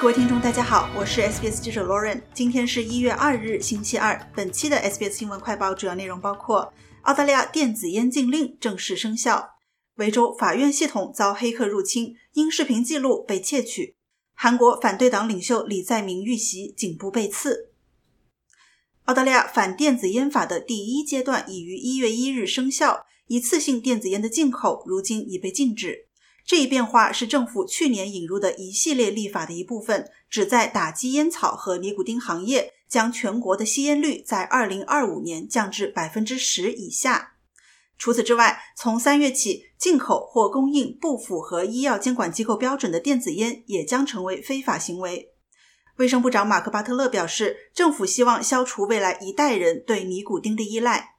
各位听众，大家好，我是 SBS 记者 Lauren。今天是一月二日，星期二。本期的 SBS 新闻快报主要内容包括：澳大利亚电子烟禁令正式生效；维州法院系统遭黑客入侵，因视频记录被窃取；韩国反对党领袖李在明遇袭，颈部被刺。澳大利亚反电子烟法的第一阶段已于一月一日生效，一次性电子烟的进口如今已被禁止。这一变化是政府去年引入的一系列立法的一部分，旨在打击烟草和尼古丁行业，将全国的吸烟率在二零二五年降至百分之十以下。除此之外，从三月起，进口或供应不符合医药监管机构标准的电子烟也将成为非法行为。卫生部长马克·巴特勒表示，政府希望消除未来一代人对尼古丁的依赖。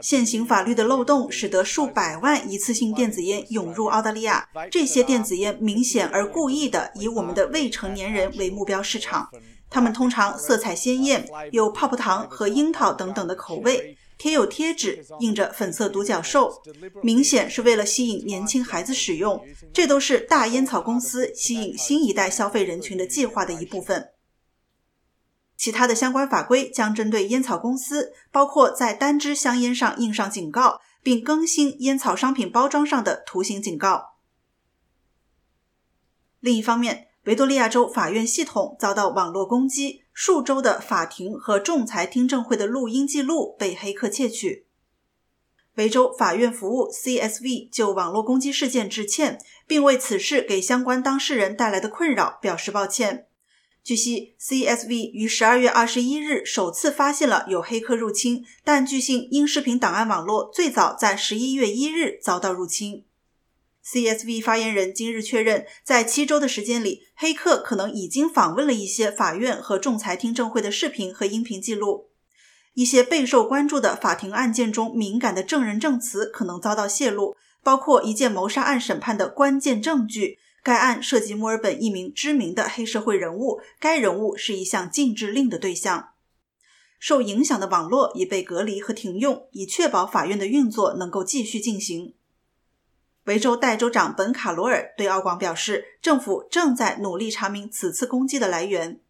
现行法律的漏洞使得数百万一次性电子烟涌入澳大利亚。这些电子烟明显而故意的以我们的未成年人为目标市场。它们通常色彩鲜艳，有泡泡糖和樱桃等等的口味，贴有贴纸，印着粉色独角兽，明显是为了吸引年轻孩子使用。这都是大烟草公司吸引新一代消费人群的计划的一部分。其他的相关法规将针对烟草公司，包括在单支香烟上印上警告，并更新烟草商品包装上的图形警告。另一方面，维多利亚州法院系统遭到网络攻击，数周的法庭和仲裁听证会的录音记录被黑客窃取。维州法院服务 （CSV） 就网络攻击事件致歉，并为此事给相关当事人带来的困扰表示抱歉。据悉，CSV 于十二月二十一日首次发现了有黑客入侵，但据信音视频档案网络最早在十一月一日遭到入侵。CSV 发言人今日确认，在七周的时间里，黑客可能已经访问了一些法院和仲裁听证会的视频和音频记录。一些备受关注的法庭案件中敏感的证人证词可能遭到泄露，包括一件谋杀案审判的关键证据。该案涉及墨尔本一名知名的黑社会人物，该人物是一项禁制令的对象。受影响的网络已被隔离和停用，以确保法院的运作能够继续进行。维州代州长本卡罗尔对澳广表示，政府正在努力查明此次攻击的来源。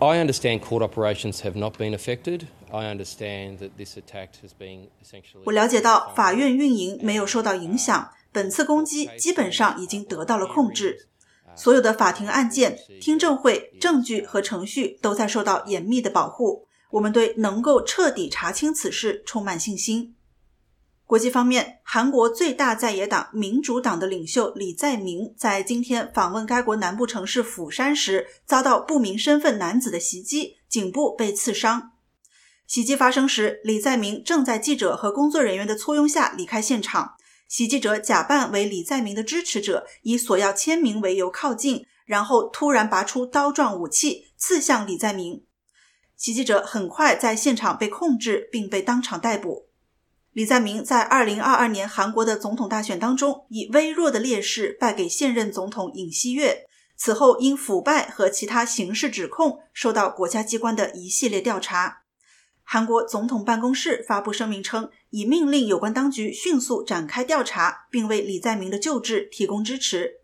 I understand court operations have not been affected. I understand that this attack has been essentially. 我了解到法院运营没有受到影响。本次攻击基本上已经得到了控制，所有的法庭案件、听证会、证据和程序都在受到严密的保护。我们对能够彻底查清此事充满信心。国际方面，韩国最大在野党民主党的领袖李在明在今天访问该国南部城市釜山时，遭到不明身份男子的袭击，颈部被刺伤。袭击发生时，李在明正在记者和工作人员的簇拥下离开现场。袭击者假扮为李在明的支持者，以索要签名为由靠近，然后突然拔出刀状武器刺向李在明。袭击者很快在现场被控制，并被当场逮捕。李在明在2022年韩国的总统大选当中以微弱的劣势败给现任总统尹锡悦，此后因腐败和其他刑事指控受到国家机关的一系列调查。韩国总统办公室发布声明称，已命令有关当局迅速展开调查，并为李在明的救治提供支持。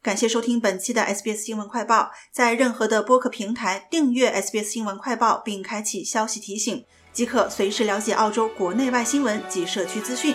感谢收听本期的 SBS 新闻快报，在任何的播客平台订阅 SBS 新闻快报，并开启消息提醒，即可随时了解澳洲国内外新闻及社区资讯。